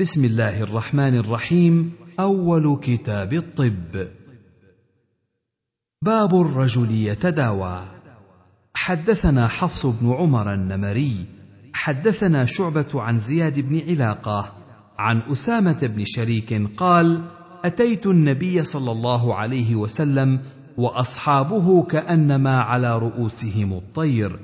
بسم الله الرحمن الرحيم أول كتاب الطب. باب الرجل يتداوى. حدثنا حفص بن عمر النمري حدثنا شعبة عن زياد بن علاقة عن أسامة بن شريك قال أتيت النبي صلى الله عليه وسلم وأصحابه كأنما على رؤوسهم الطير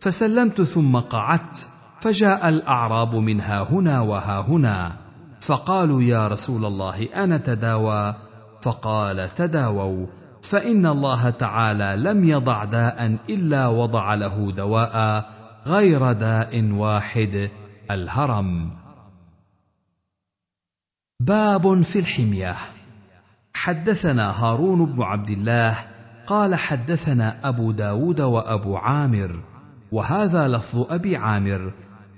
فسلمت ثم قعدت فجاء الأعراب من ها هنا وها هنا فقالوا يا رسول الله أنا تداوى؟ فقال تداووا فإن الله تعالى لم يضع داء إلا وضع له دواء غير داء واحد الهرم. باب في الحمية. حدثنا هارون بن عبد الله قال حدثنا أبو داود وأبو عامر وهذا لفظ أبي عامر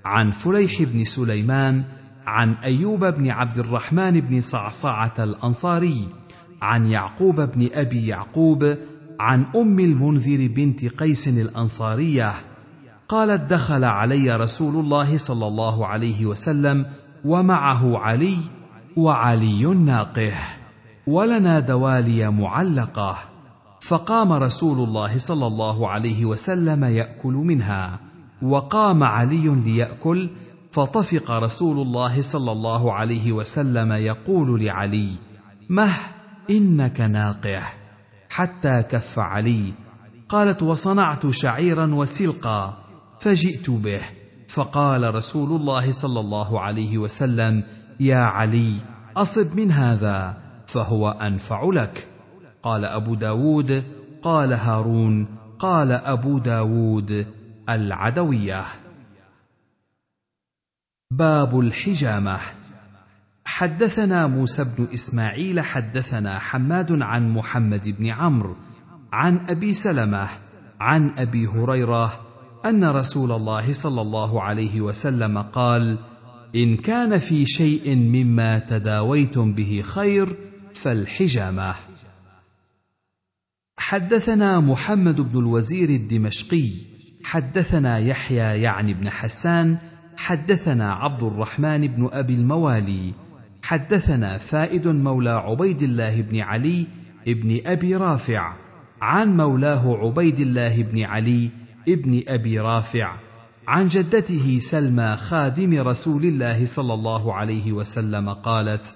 عن فليح بن سليمان عن أيوب بن عبد الرحمن بن صعصعة الأنصاري عن يعقوب بن أبي يعقوب عن أم المنذر بنت قيس الأنصارية. قالت دخل علي رسول الله صلى الله عليه وسلم ومعه علي وعلي ناقه ولنا دوالي معلقة فقام رسول الله صلى الله عليه وسلم يأكل منها. وقام علي ليأكل فطفق رسول الله صلى الله عليه وسلم يقول لعلي مه إنك ناقح. حتى كف علي. قالت وصنعت شعيرا وسلقا فجئت به. فقال رسول الله صلى الله عليه وسلم يا علي أصب من هذا فهو أنفع لك. قال أبو داود قال هارون قال أبو داود العدوية. باب الحجامة. حدثنا موسى بن إسماعيل حدثنا حماد عن محمد بن عمرو عن أبي سلمة عن أبي هريرة أن رسول الله صلى الله عليه وسلم قال إن كان في شيء مما تداويتم به خير فالحجامة. حدثنا محمد بن الوزير الدمشقي حدثنا يحيى يعني بن حسان حدثنا عبد الرحمن بن أبي الموالي حدثنا فائد مولى عبيد الله بن علي بن أبي رافع عن مولاه عبيد الله بن علي بن أبي رافع عن جدته سلمى خادم رسول الله صلى الله عليه وسلم قالت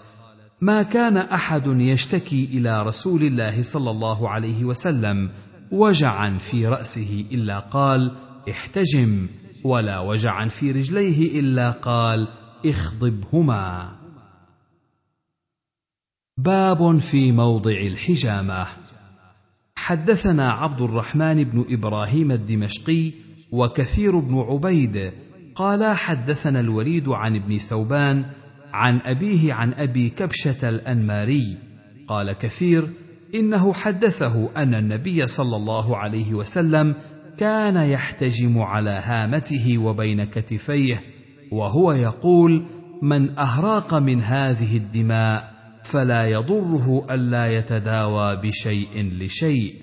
ما كان أحد يشتكي إلى رسول الله صلى الله عليه وسلم وجعا في رأسه إلا قال احتجم. ولا وجعا في رجليه إلا قال اخضبهما. باب في موضع الحجامة. حدثنا عبد الرحمن بن إبراهيم الدمشقي وكثير بن عبيد قالا حدثنا الوليد عن ابن ثوبان عن أبيه عن أبي كبشة الأنماري قال كثير إنه حدثه أن النبي صلى الله عليه وسلم كان يحتجم على هامته وبين كتفيه وهو يقول من أهراق من هذه الدماء فلا يضره ألا يتداوى بشيء لشيء.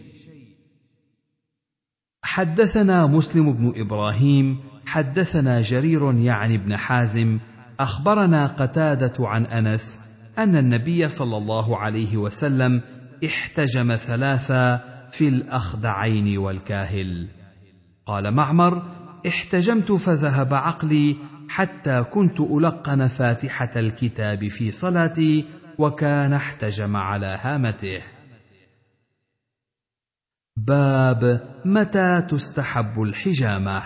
حدثنا مسلم بن إبراهيم حدثنا جرير يعني بن حازم أخبرنا قتادة عن أنس أن النبي صلى الله عليه وسلم احتجم ثلاثا في الأخدعين والكاهل. قال معمر احتجمت فذهب عقلي حتى كنت ألقن فاتحة الكتاب في صلاتي وكان احتجم على هامته. باب متى تستحب الحجامة.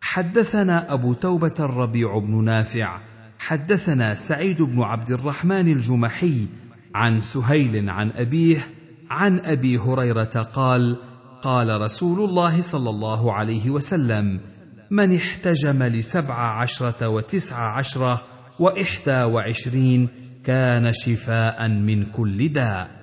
حدثنا أبو توبة الربيع بن نافع حدثنا سعيد بن عبد الرحمن الجمحي عن سهيل عن أبيه عن أبي هريرة قال قال رسول الله صلى الله عليه وسلم من احتجم لسبع عشرة وتسع عشرة وإحدى وعشرين كان شفاء من كل داء.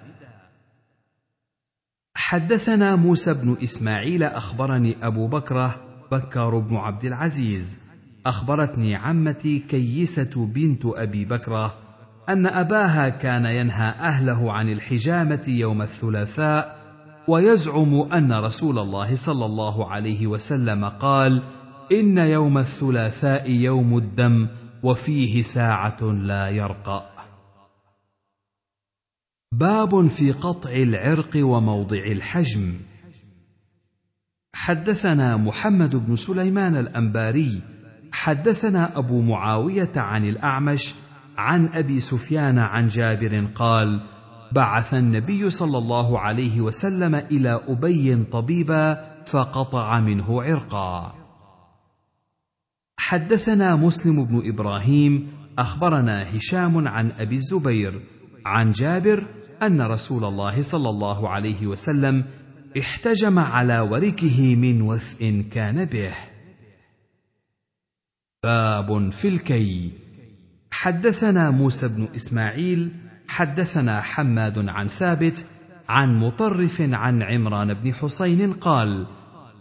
حدثنا موسى بن إسماعيل أخبرني أبو بكرة بكار بن عبد العزيز أخبرتني عمتي كيسة بنت أبي بكرة أن أباها كان ينهى أهله عن الحجامة يوم الثلاثاء ويزعم أن رسول الله صلى الله عليه وسلم قال إن يوم الثلاثاء يوم الدم وفيه ساعة لا يرقا باب في قطع العرق وموضع الحجم. حدثنا محمد بن سليمان الأنباري حدثنا أبو معاوية عن الأعمش عن أبي سفيان عن جابر قال بعث النبي صلى الله عليه وسلم إلى أبي طبيبا فقطع منه عرقا. حدثنا مسلم بن إبراهيم أخبرنا هشام عن أبي الزبير عن جابر أن رسول الله صلى الله عليه وسلم احتجم على وركه من وثء كان به. باب في الكي. حدثنا موسى بن إسماعيل حدثنا حماد عن ثابت عن مطرف عن عمران بن حسين قال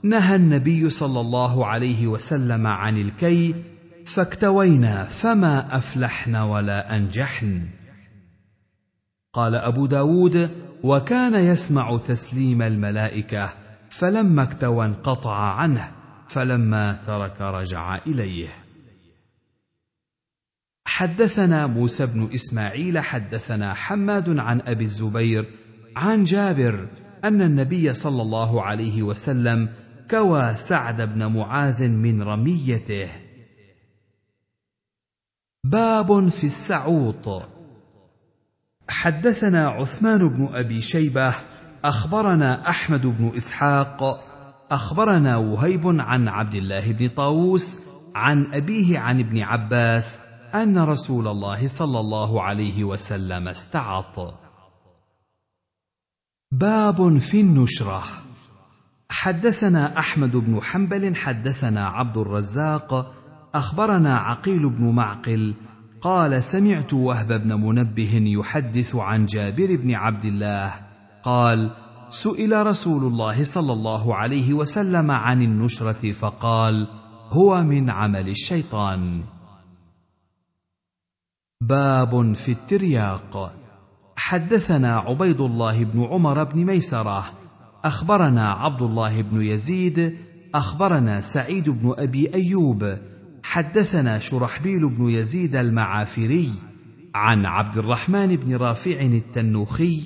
نهى النبي صلى الله عليه وسلم عن الكي فاكتوينا فما أفلحن ولا أنجحن. قال أبو داود وكان يسمع تسليم الملائكة فلما اكتوى انقطع عنه فلما ترك رجع إليه. حدثنا موسى بن إسماعيل حدثنا حماد عن أبي الزبير عن جابر أن النبي صلى الله عليه وسلم كوى سعد بن معاذ من رميته. باب في السعوط. حدثنا عثمان بن أبي شيبة أخبرنا أحمد بن إسحاق أخبرنا وهيب عن عبد الله بن طاووس عن أبيه عن ابن عباس أن رسول الله صلى الله عليه وسلم استعط. باب في النشرة. حدثنا أحمد بن حنبل حدثنا عبد الرزاق أخبرنا عقيل بن معقل قال سمعت وهب بن منبه يحدث عن جابر بن عبد الله قال سئل رسول الله صلى الله عليه وسلم عن النشرة فقال هو من عمل الشيطان. باب في الترياق. حدثنا عبيد الله بن عمر بن ميسرة. أخبرنا عبد الله بن يزيد. أخبرنا سعيد بن أبي أيوب. حدثنا شرحبيل بن يزيد المعافري عن عبد الرحمن بن رافع التنوخي.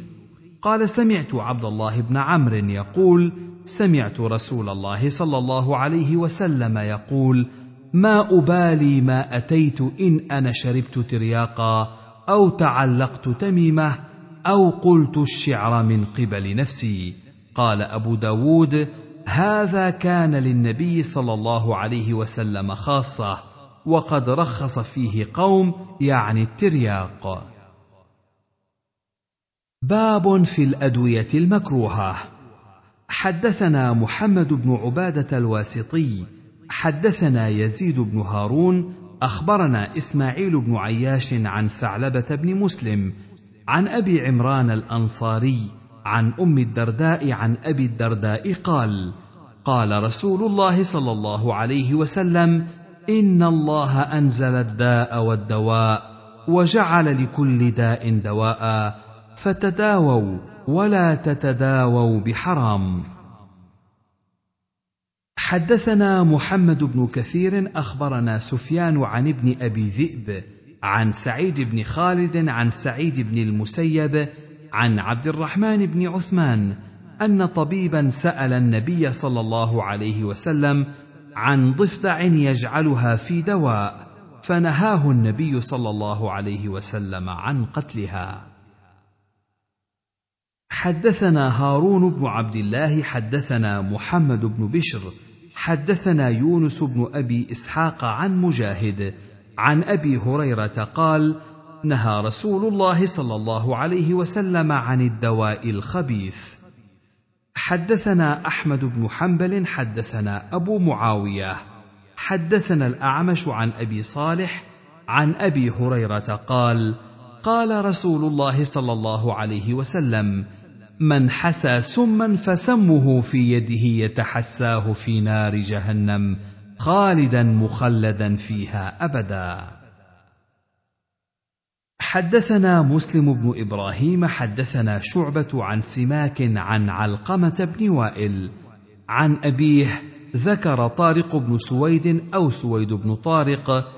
قال سمعت عبد الله بن عمرو يقول سمعت رسول الله صلى الله عليه وسلم يقول ما أبالي ما أتيت إن أنا شربت ترياقا أو تعلقت تميمة أو قلت الشعر من قبل نفسي. قال أبو داود هذا كان للنبي صلى الله عليه وسلم خاصة وقد رخص فيه قوم يعني الترياق. باب في الأدوية المكروهة. حدثنا محمد بن عبادة الواسطي حدثنا يزيد بن هارون أخبرنا إسماعيل بن عياش عن ثعلبة بن مسلم عن أبي عمران الأنصاري عن أم الدرداء عن أبي الدرداء قال قال رسول الله صلى الله عليه وسلم إن الله أنزل الداء والدواء وجعل لكل داء دواء فتداووا ولا تتداووا بحرام. حدثنا محمد بن كثير أخبرنا سفيان عن ابن أبي ذئب عن سعيد بن خالد عن سعيد بن المسيب عن عبد الرحمن بن عثمان أن طبيبا سأل النبي صلى الله عليه وسلم عن ضفدع يجعلها في دواء فنهاه النبي صلى الله عليه وسلم عن قتلها. حدثنا هارون بن عبد الله حدثنا محمد بن بشر حدثنا يونس بن أبي إسحاق عن مجاهد عن أبي هريرة قال نهى رسول الله صلى الله عليه وسلم عن الدواء الخبيث. حدثنا أحمد بن حنبل حدثنا أبو معاوية. حدثنا الأعمش عن أبي صالح عن أبي هريرة قال قال رسول الله صلى الله عليه وسلم من حسى سما فسمه في يده يتحساه في نار جهنم خالدا مخلدا فيها أبدا. حدثنا مسلم بن إبراهيم حدثنا شعبة عن سماك عن علقمة بن وائل. عن أبيه ذكر طارق بن سويد أو سويد بن طارق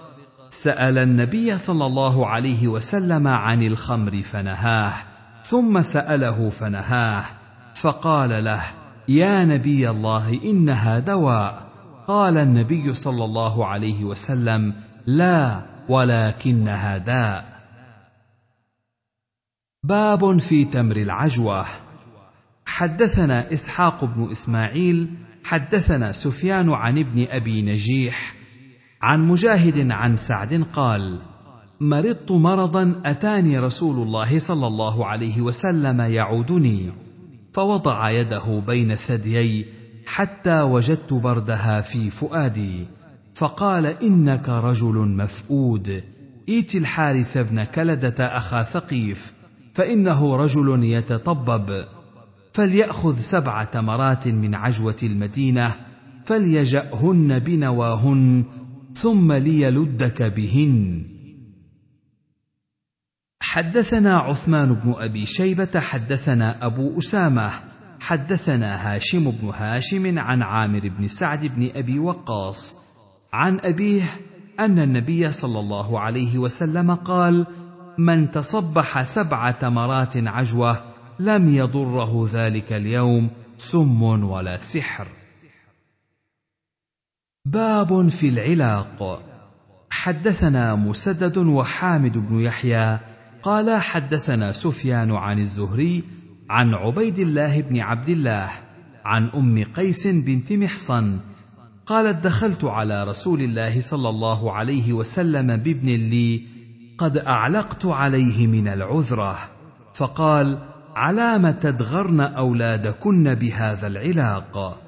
سأل النبي صلى الله عليه وسلم عن الخمر فنهاه. ثم سأله فنهاه فقال له يا نبي الله إنها دواء. قال النبي صلى الله عليه وسلم لا ولكنها داء. باب في تمر العجوة. حدثنا إسحاق بن إسماعيل حدثنا سفيان عن ابن أبي نجيح عن مجاهد عن سعد قال مرضت مرضا أتاني رسول الله صلى الله عليه وسلم يعودني فوضع يده بين ثديي حتى وجدت بردها في فؤادي فقال إنك رجل مفؤود ائت الحارث بن كلدة أخا ثقيف فإنه رجل يتطبب فليأخذ سبع تمرات من عجوة المدينة فليجأهن بنواهن ثم ليلدك بهن. حدثنا عثمان بن أبي شيبة حدثنا أبو أسامة حدثنا هاشم بن هاشم عن عامر بن سعد بن أبي وقاص عن أبيه أن النبي صلى الله عليه وسلم قال: من تصبح سبع تمرات عجوة لم يضره ذلك اليوم سم ولا سحر. باب في العلاق. حدثنا مسدد وحامد بن يحيى قال حدثنا سفيان عن الزهري عن عبيد الله بن عبد الله عن أم قيس بنت محصن قالت دخلت على رسول الله صلى الله عليه وسلم بابن لي قد أعلقت عليه من العذرة فقال علام تدغرن أولادكن بهذا العلاق؟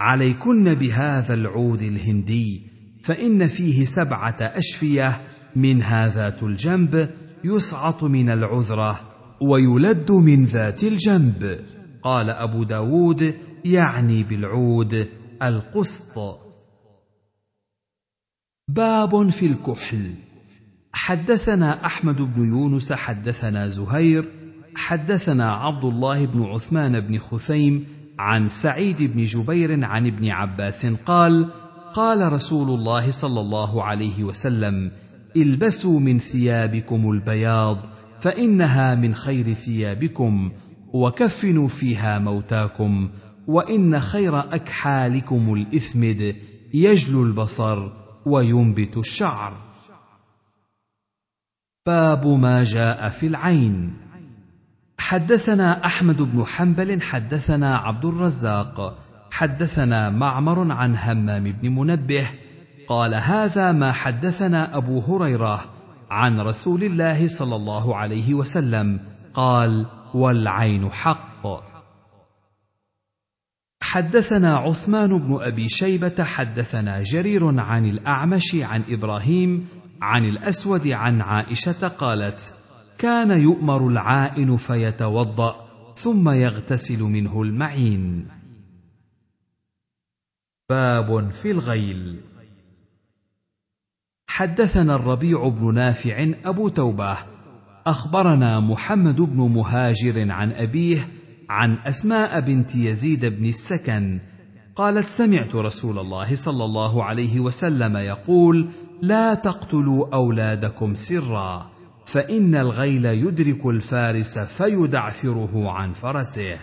عليكن بهذا العود الهندي فإن فيه سبعة أشفية منها ذات الجنب يسعط من العذرة ويلد من ذات الجنب. قال أبو داود يعني بالعود القسط. باب في الكحل. حدثنا أحمد بن يونس حدثنا زهير حدثنا عبد الله بن عثمان بن خثيم عن سعيد بن جبير عن ابن عباس قال قال رسول الله صلى الله عليه وسلم البسوا من ثيابكم البياض فإنها من خير ثيابكم وكفنوا فيها موتاكم وإن خير اكحالكم الإثمد يجلو البصر وينبت الشعر. باب ما جاء في العين. حدثنا أحمد بن حنبل حدثنا عبد الرزاق حدثنا معمر عن همام بن منبه قال هذا ما حدثنا أبو هريرة عن رسول الله صلى الله عليه وسلم. قال والعين حق. حدثنا عثمان بن أبي شيبة حدثنا جرير عن الأعمش عن إبراهيم عن الأسود عن عائشة قالت كان يؤمر العائن فيتوضأ ثم يغتسل منه المعين. باب في الغيل. حدثنا الربيع بن نافع أبو توبة. أخبرنا محمد بن مهاجر عن أبيه عن أسماء بنت يزيد بن السكن. قالت سمعت رسول الله صلى الله عليه وسلم يقول لا تقتلوا أولادكم سرا فإن الغيل يدرك الفارس فيدعثره عن فرسه.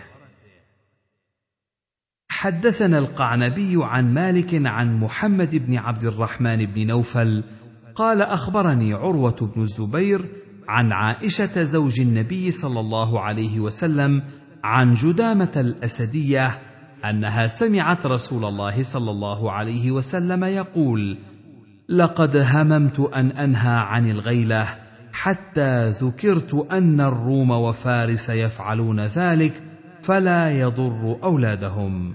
حدثنا القعنبي عن مالك عن محمد بن عبد الرحمن بن نوفل قال أخبرني عروة بن الزبير عن عائشة زوج النبي صلى الله عليه وسلم عن جدامة الأسدية أنها سمعت رسول الله صلى الله عليه وسلم يقول لقد هممت أن أنهى عن الغيلة حتى ذكرت أن الروم وفارس يفعلون ذلك فلا يضر أولادهم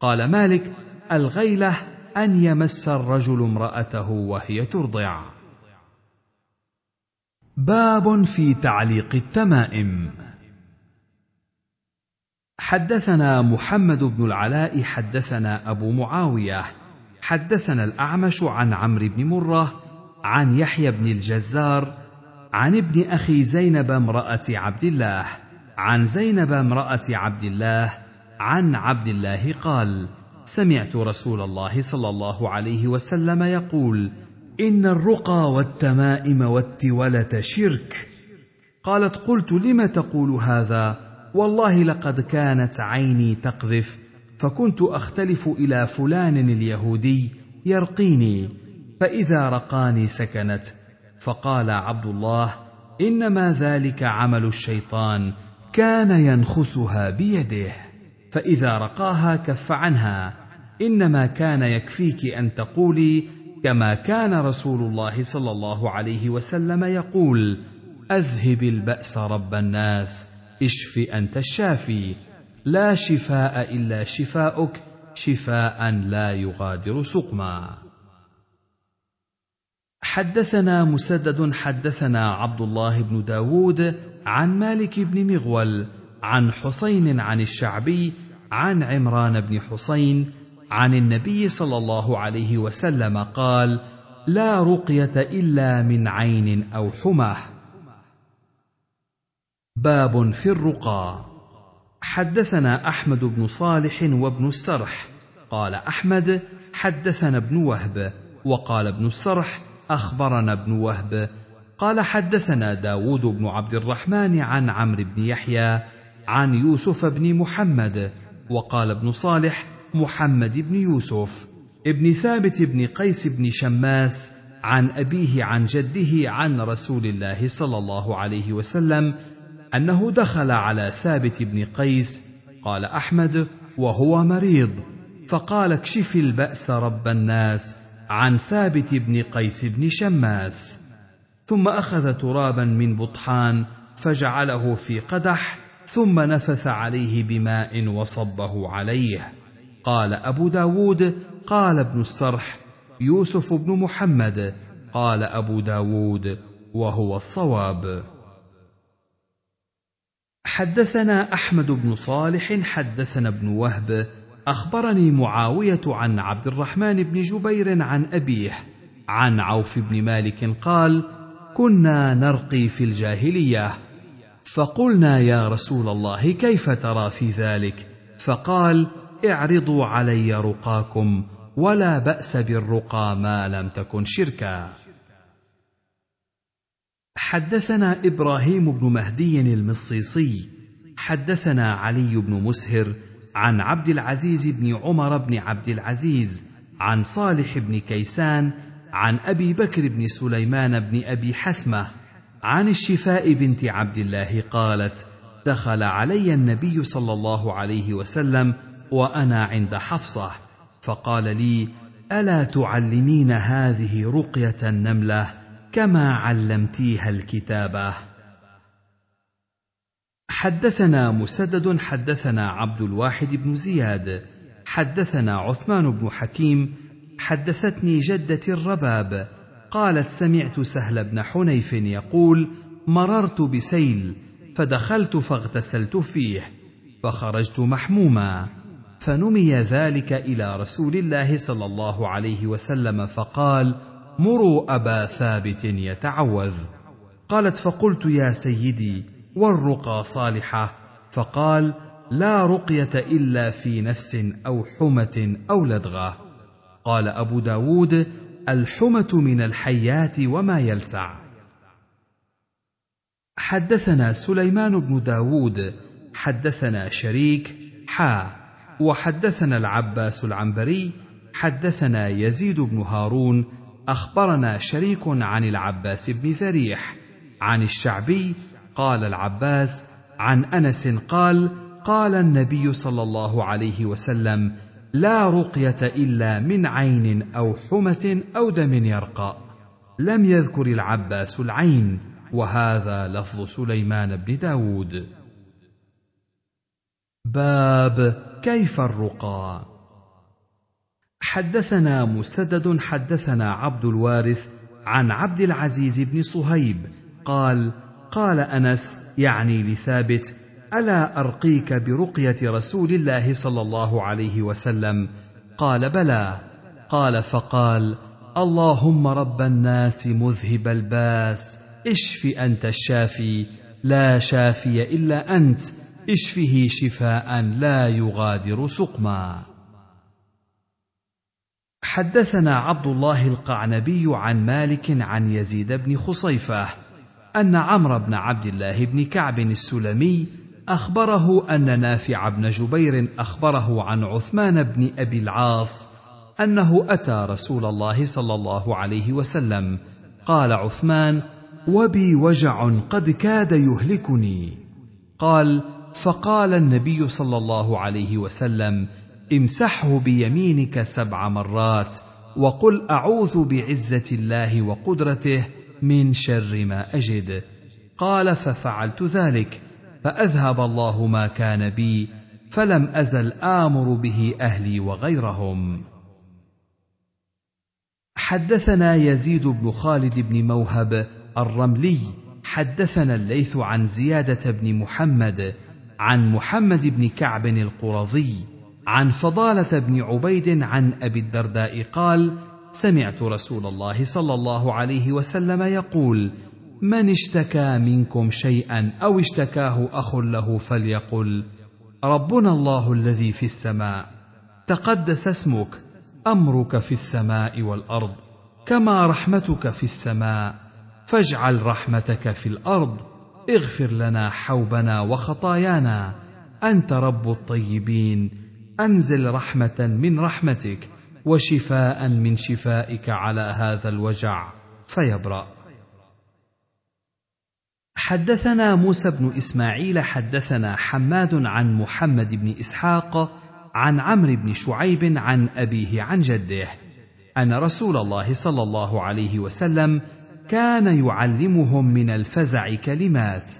قال مالك الغيلة أن يمس الرجل امرأته وهي ترضع. باب في تعليق التمائم. حدثنا محمد بن العلاء حدثنا أبو معاوية حدثنا الأعمش عن عمرو بن مرة عن يحيى بن الجزار عن ابن أخي زينب امرأة عبد الله عن زينب امرأة عبد الله عن عبد الله قال سمعت رسول الله صلى الله عليه وسلم يقول إن الرقى والتمائم والتولة شرك. قالت قلت لم تقول هذا؟ والله لقد كانت عيني تقذف فكنت أختلف إلى فلان اليهودي يرقيني فإذا رقاني سكنت. فقال عبد الله إنما ذلك عمل الشيطان كان ينخسها بيده. فإذا رقاها كف عنها. إنما كان يكفيك أن تقولي كما كان رسول الله صلى الله عليه وسلم يقول أذهب البأس رب الناس اشف أنت الشافي. لا شفاء إلا شفاؤك شفاء لا يغادر سقما. حدثنا مسدد حدثنا عبد الله بن داود عن مالك بن مغول عن حسين عن الشعبي عن عمران بن حسين عن النبي صلى الله عليه وسلم قال لا رقية إلا من عين أو حماه باب في الرقى. حدثنا أحمد بن صالح وابن السرح. قال أحمد حدثنا ابن وهب وقال ابن السرح أخبرنا ابن وهب قال حدثنا داود بن عبد الرحمن عن عمرو بن يحيى عن يوسف بن محمد وقال ابن صالح محمد بن يوسف. ابن ثابت بن قيس بن شماس عن أبيه عن جده عن رسول الله صلى الله عليه وسلم أنه دخل على ثابت بن قيس قال أحمد وهو مريض. فقال اكشف البأس رب الناس. عن ثابت بن قيس بن شماس. ثم أخذ ترابا من بطحان فجعله في قدح ثم نفث عليه بماء وصبه عليه. قال أبو داود قال ابن السرح يوسف بن محمد قال أبو داود وهو الصواب. حدثنا أحمد بن صالح حدثنا ابن وهب أخبرني معاوية عن عبد الرحمن بن جبير عن أبيه عن عوف بن مالك قال كنا نرقي في الجاهلية فقلنا يا رسول الله كيف ترى في ذلك؟ فقال اعرضوا علي رقاكم ولا بأس بالرقى ما لم تكن شركا. حدثنا إبراهيم بن مهدي المصيصي حدثنا علي بن مسهر عن عبد العزيز بن عمر بن عبد العزيز عن صالح بن كيسان عن أبي بكر بن سليمان بن أبي حثمة عن الشفاء بنت عبد الله قالت دخل علي النبي صلى الله عليه وسلم وأنا عند حفصة فقال لي ألا تعلمين هذه رقية النملة كما علمتيها الكتابة؟ حدثنا مسدد حدثنا عبد الواحد بن زياد حدثنا عثمان بن حكيم حدثتني جدتي الرباب قالت سمعت سهل بن حنيف يقول مررت بسيل فدخلت فاغتسلت فيه فخرجت محموما فنمي ذلك إلى رسول الله صلى الله عليه وسلم فقال مروا أبا ثابت يتعوذ قالت فقلت يا سيدي والرقى صالحة فقال لا رقية إلا في نفس أو حمة أو لدغة قال أبو داود الحمة من الحيات وما يلسع حدثنا سليمان بن داود حدثنا شريك حا وحدثنا العباس العنبري حدثنا يزيد بن هارون أخبرنا شريك عن العباس بن ذريح عن الشعبي قال العباس عن أنس قال قال النبي صلى الله عليه وسلم لا رقية إلا من عين أو حمة أو دم يرقى. لم يذكر العباس العين وهذا لفظ سليمان بن داود. باب كيف الرقى؟ حدثنا مسدد حدثنا عبد الوارث عن عبد العزيز بن صهيب قال قال أنس يعني لثابت ألا أرقيك برقية رسول الله صلى الله عليه وسلم؟ قال بلى. قال فقال اللهم رب الناس مذهب الباس اشف أنت الشافي لا شافي إلا أنت اشفه شفاء لا يغادر سقما. حدثنا عبد الله القعنبي عن مالك عن يزيد بن خصيفة أن عمرو بن عبد الله بن كعب السلمي أخبره أن نافع بن جبير أخبره عن عثمان بن أبي العاص أنه أتى رسول الله صلى الله عليه وسلم. قال عثمان وبي وجع قد كاد يهلكني. قال فقال النبي صلى الله عليه وسلم امسحه بيمينك سبع مرات وقل أعوذ بعزة الله وقدرته من شر ما أجد. قال ففعلت ذلك. فأذهب الله ما كان بي فلم أزل آمر به أهلي وغيرهم. حدثنا يزيد بن خالد بن موهب الرملي حدثنا الليث عن زيادة بن محمد عن محمد بن كعب القرظي عن فضالة بن عبيد عن أبي الدرداء قال سمعت رسول الله صلى الله عليه وسلم يقول من اشتكى منكم شيئا أو اشتكاه أخ له فليقل ربنا الله الذي في السماء تقدس اسمك أمرك في السماء والأرض كما رحمتك في السماء فاجعل رحمتك في الأرض اغفر لنا حوبنا وخطايانا أنت رب الطيبين أنزل رحمة من رحمتك وشفاء من شفائك على هذا الوجع فيبرأ. حدثنا موسى بن إسماعيل حدثنا حماد عن محمد بن إسحاق عن عمرو بن شعيب عن أبيه عن جده أن رسول الله صلى الله عليه وسلم كان يعلمهم من الفزع كلمات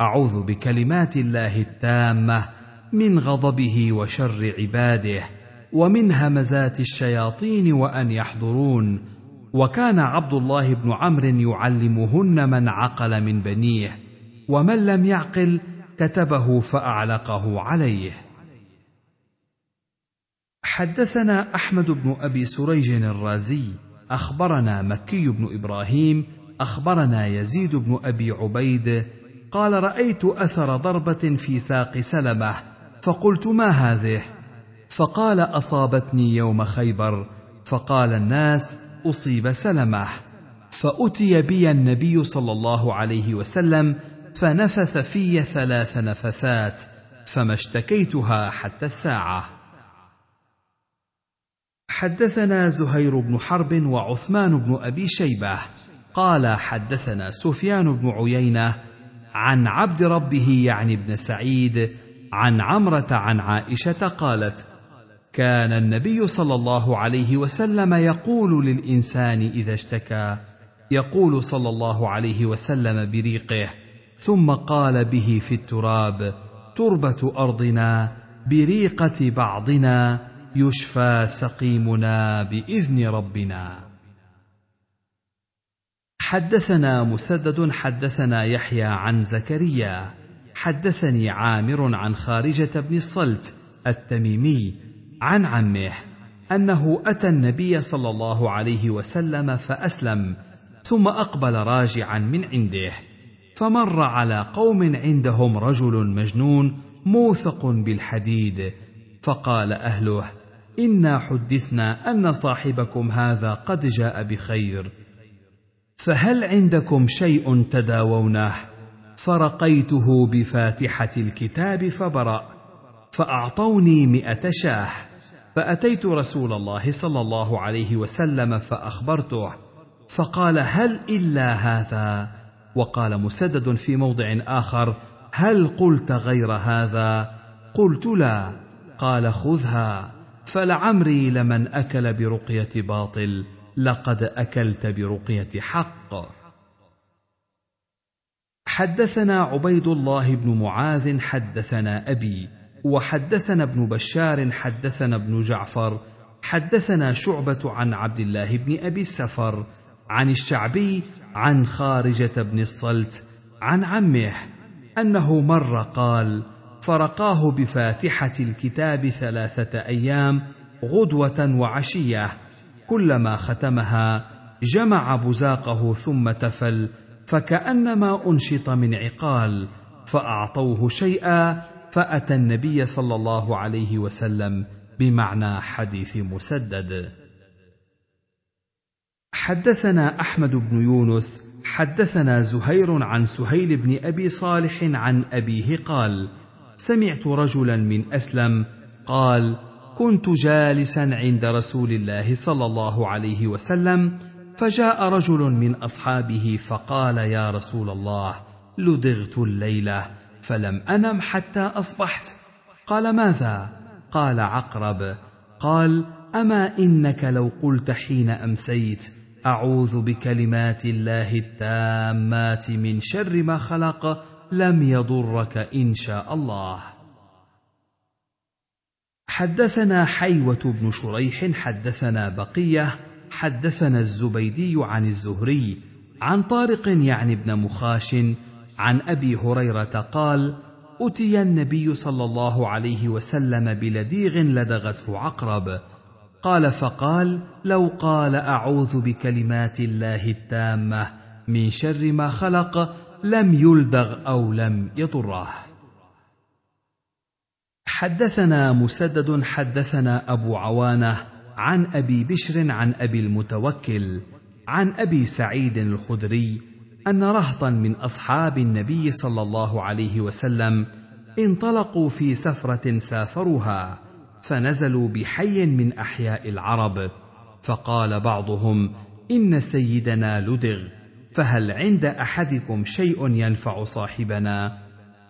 أعوذ بكلمات الله التامة من غضبه وشر عباده ومن همزات الشياطين وأن يحضرون وكان عبد الله بن عمرو يعلمهن من عقل من بنيه ومن لم يعقل كتبه فأعلقه عليه. حدثنا أحمد بن أبي سريج الرازي أخبرنا مكي بن إبراهيم أخبرنا يزيد بن أبي عبيد قال رأيت أثر ضربة في ساق سلمة فقلت ما هذه؟ فقال أصابتني يوم خيبر. فقال الناس أصيب سلمه فأتي بي النبي صلى الله عليه وسلم فنفث في ثلاث نفثات فما اشتكيتها حتى الساعة. حدثنا زهير بن حرب وعثمان بن أبي شيبة قال حدثنا سفيان بن عيينة عن عبد ربه يعني ابن سعيد عن عمرة عن عائشة قالت كان النبي صلى الله عليه وسلم يقول للإنسان إذا اشتكى يقول صلى الله عليه وسلم بريقه ثم قال به في التراب تربة أرضنا بريقة بعضنا يشفى سقيمنا بإذن ربنا. حدثنا مسدد حدثنا يحيى عن زكريا حدثني عامر عن خارجة بن الصلت التميمي عن عمه أنه أتى النبي صلى الله عليه وسلم فأسلم ثم أقبل راجعا من عنده فمر على قوم عندهم رجل مجنون موثق بالحديد فقال أهله إنا حدثنا أن صاحبكم هذا قد جاء بخير فهل عندكم شيء تداوونه؟ فرقيته بفاتحة الكتاب فبرأ فأعطوني مائه شاه فأتيت رسول الله صلى الله عليه وسلم فأخبرته. فقال هل إلا هذا؟ وقال مسدد في موضع آخر هل قلت غير هذا؟ قلت لا. قال خذها. فلعمري لمن أكل برقية باطل لقد أكلت برقية حق. حدثنا عبيد الله بن معاذ حدثنا أبي وحدثنا ابن بشار حدثنا ابن جعفر حدثنا شعبة عن عبد الله بن أبي السفر عن الشعبي عن خارجة بن الصلت عن عمه أنه مر قال فرقاه بفاتحة الكتاب ثلاثة أيام غدوة وعشية كلما ختمها جمع بزاقه ثم تفل فكأنما أنشط من عقال فأعطوه شيئا فأتى النبي صلى الله عليه وسلم بمعنى حديث مسدد. حدثنا أحمد بن يونس حدثنا زهير عن سهيل بن أبي صالح عن أبيه قال سمعت رجلا من أسلم قال كنت جالسا عند رسول الله صلى الله عليه وسلم فجاء رجل من أصحابه فقال يا رسول الله لدغت الليلة فلم أنم حتى أصبحت. قال ماذا؟ قال عقرب قال أما إنك لو قلت حين أمسيت أعوذ بكلمات الله التامات من شر ما خلق لم يضرك إن شاء الله. حدثنا حيوة بن شريح حدثنا بقية حدثنا الزبيدي عن الزهري عن طارق يعني ابن مخاش عن أبي هريرة قال اتي النبي صلى الله عليه وسلم بلديغ لدغته عقرب. قال فقال لو قال أعوذ بكلمات الله التامة من شر ما خلق لم يلدغ أو لم يضره حدثنا مسدد حدثنا أبو عوانة عن أبي بشر عن أبي المتوكل عن أبي سعيد الخدري أن رهطا من أصحاب النبي صلى الله عليه وسلم انطلقوا في سفرة سافروها فنزلوا بحي من أحياء العرب. فقال بعضهم إن سيدنا لدغ فهل عند أحدكم شيء ينفع صاحبنا؟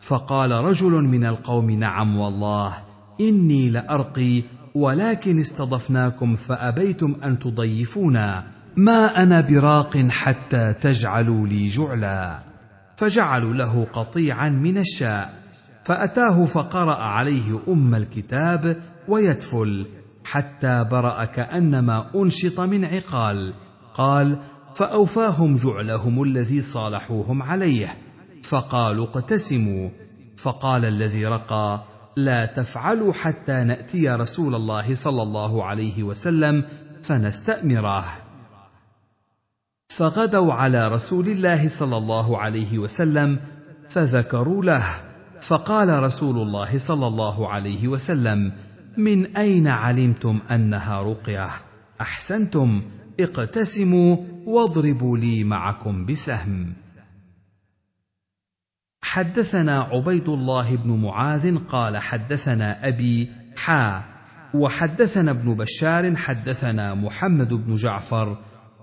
فقال رجل من القوم نعم والله إني لأرقي ولكن استضفناكم فأبيتم أن تضيفونا. ما أنا براق حتى تجعلوا لي جعلا. فجعلوا له قطيعا من الشاء. فأتاه فقرأ عليه أم الكتاب ويتفل حتى برأ كأنما أنشط من عقال. قال فأوفاهم جعلهم الذي صالحوهم عليه. فقالوا اقتسموا. فقال الذي رقى لا تفعلوا حتى نأتي رسول الله صلى الله عليه وسلم فنستأمره. فغدوا على رسول الله صلى الله عليه وسلم فذكروا له. فقال رسول الله صلى الله عليه وسلم من أين علمتم أنها رقية؟ أحسنتم اقتسموا واضربوا لي معكم بسهم. حدثنا عبيد الله بن معاذ قال حدثنا أبي حا وحدثنا ابن بشار حدثنا محمد بن جعفر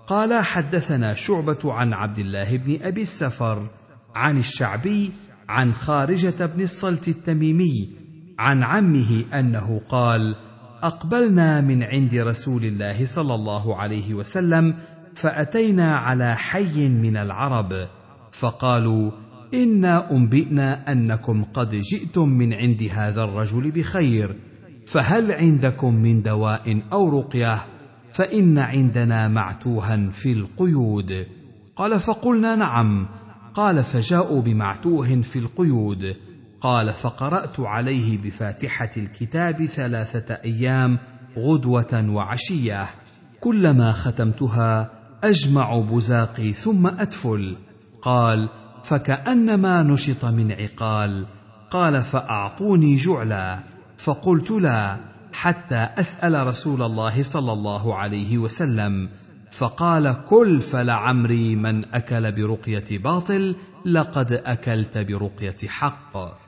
قال حدثنا شعبة عن عبد الله بن أبي السفر عن الشعبي عن خارجة بن الصلت التميمي عن عمه أنه قال أقبلنا من عند رسول الله صلى الله عليه وسلم فأتينا على حي من العرب فقالوا إنا أنبئنا أنكم قد جئتم من عند هذا الرجل بخير فهل عندكم من دواء أو رقية؟ فإن عندنا معتوها في القيود. قال فقلنا نعم. قال فجاءوا بمعتوه في القيود. قال فقرأت عليه بفاتحة الكتاب ثلاثة أيام غدوة وعشية. كلما ختمتها أجمع بزاقي ثم أدفل. قال فكأنما نشط من عقال. قال فأعطوني جعلا. فقلت لا. حتى أسأل رسول الله صلى الله عليه وسلم فقال كل فلعمري من أكل برقية باطل لقد أكلت برقية حق.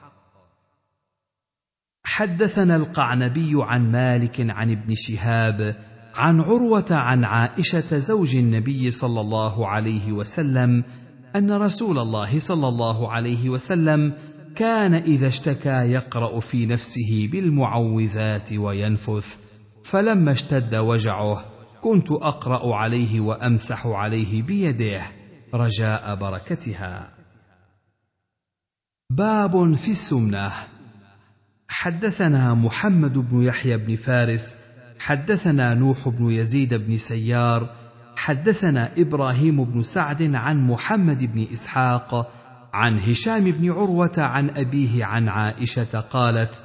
حدثنا القعنبي عن مالك عن ابن شهاب عن عروة عن عائشة زوج النبي صلى الله عليه وسلم أن رسول الله صلى الله عليه وسلم كان إذا اشتكى يقرأ في نفسه بالمعوذات وينفث فلما اشتد وجعه كنت أقرأ عليه وأمسح عليه بيده رجاء بركتها. باب في السمنة. حدثنا محمد بن يحيى بن فارس حدثنا نوح بن يزيد بن سيار حدثنا إبراهيم بن سعد عن محمد بن إسحاق عن هشام بن عروة عن أبيه عن عائشة قالت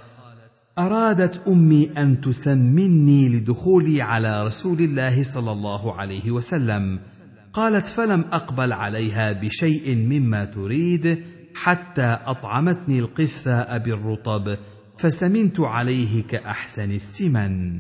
أرادت أمي أن تسمني لدخولي على رسول الله صلى الله عليه وسلم. قالت فلم أقبل عليها بشيء مما تريد حتى أطعمتني القثاء بالرطب فسمنت عليه كأحسن السمن.